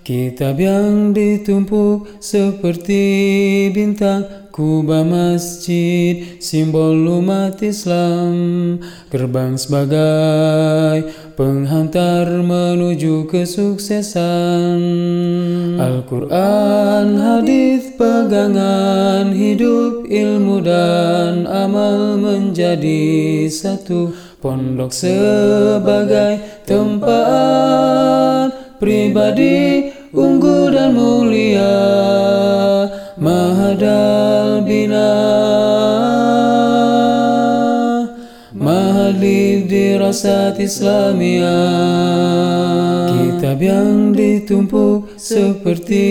Kitab yang ditumpuk seperti bintang Kubah masjid, simbol umat Islam. Gerbang sebagai penghantar menuju kesuksesan. Al-Quran, hadis pegangan hidup ilmu dan amal menjadi satu Pondok sebagai tempat pribadi unggul dan mulia Mahadal bina Mahadib dirasat Islamia. Kitab yang ditumpuk seperti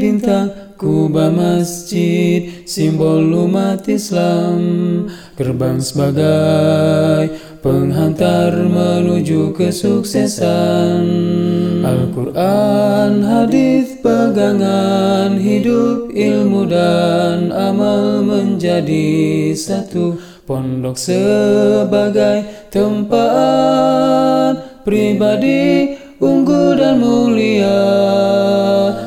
bintang Kubah masjid, simbol umat Islam. Gerbang sebagai penghantar menuju kesuksesan Al-Quran, hadis pegangan hidup ilmu dan amal menjadi satu Pondok sebagai tempat pribadi unggul dan mulia.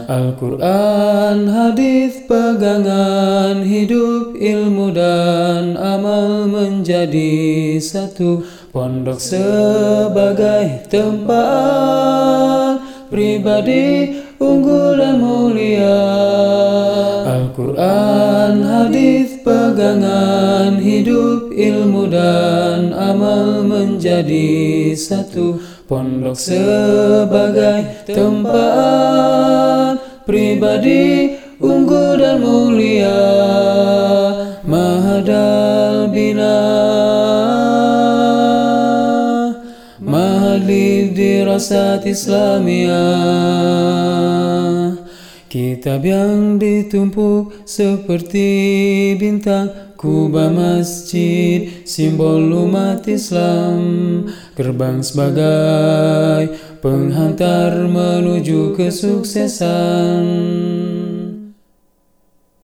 Al-Quran, hadis pegangan hidup ilmu dan amal menjadi satu Pondok sebagai tempat pribadi unggul dan mulia. Al-Quran, hadis pegangan hidup ilmu dan amal menjadi satu Pondok sebagai tempat pribadi unggul dan mulia dirasat Islamia Kitab yang ditumpuk seperti bintang Kubah masjid, simbol umat Islam. Gerbang sebagai penghantar menuju kesuksesan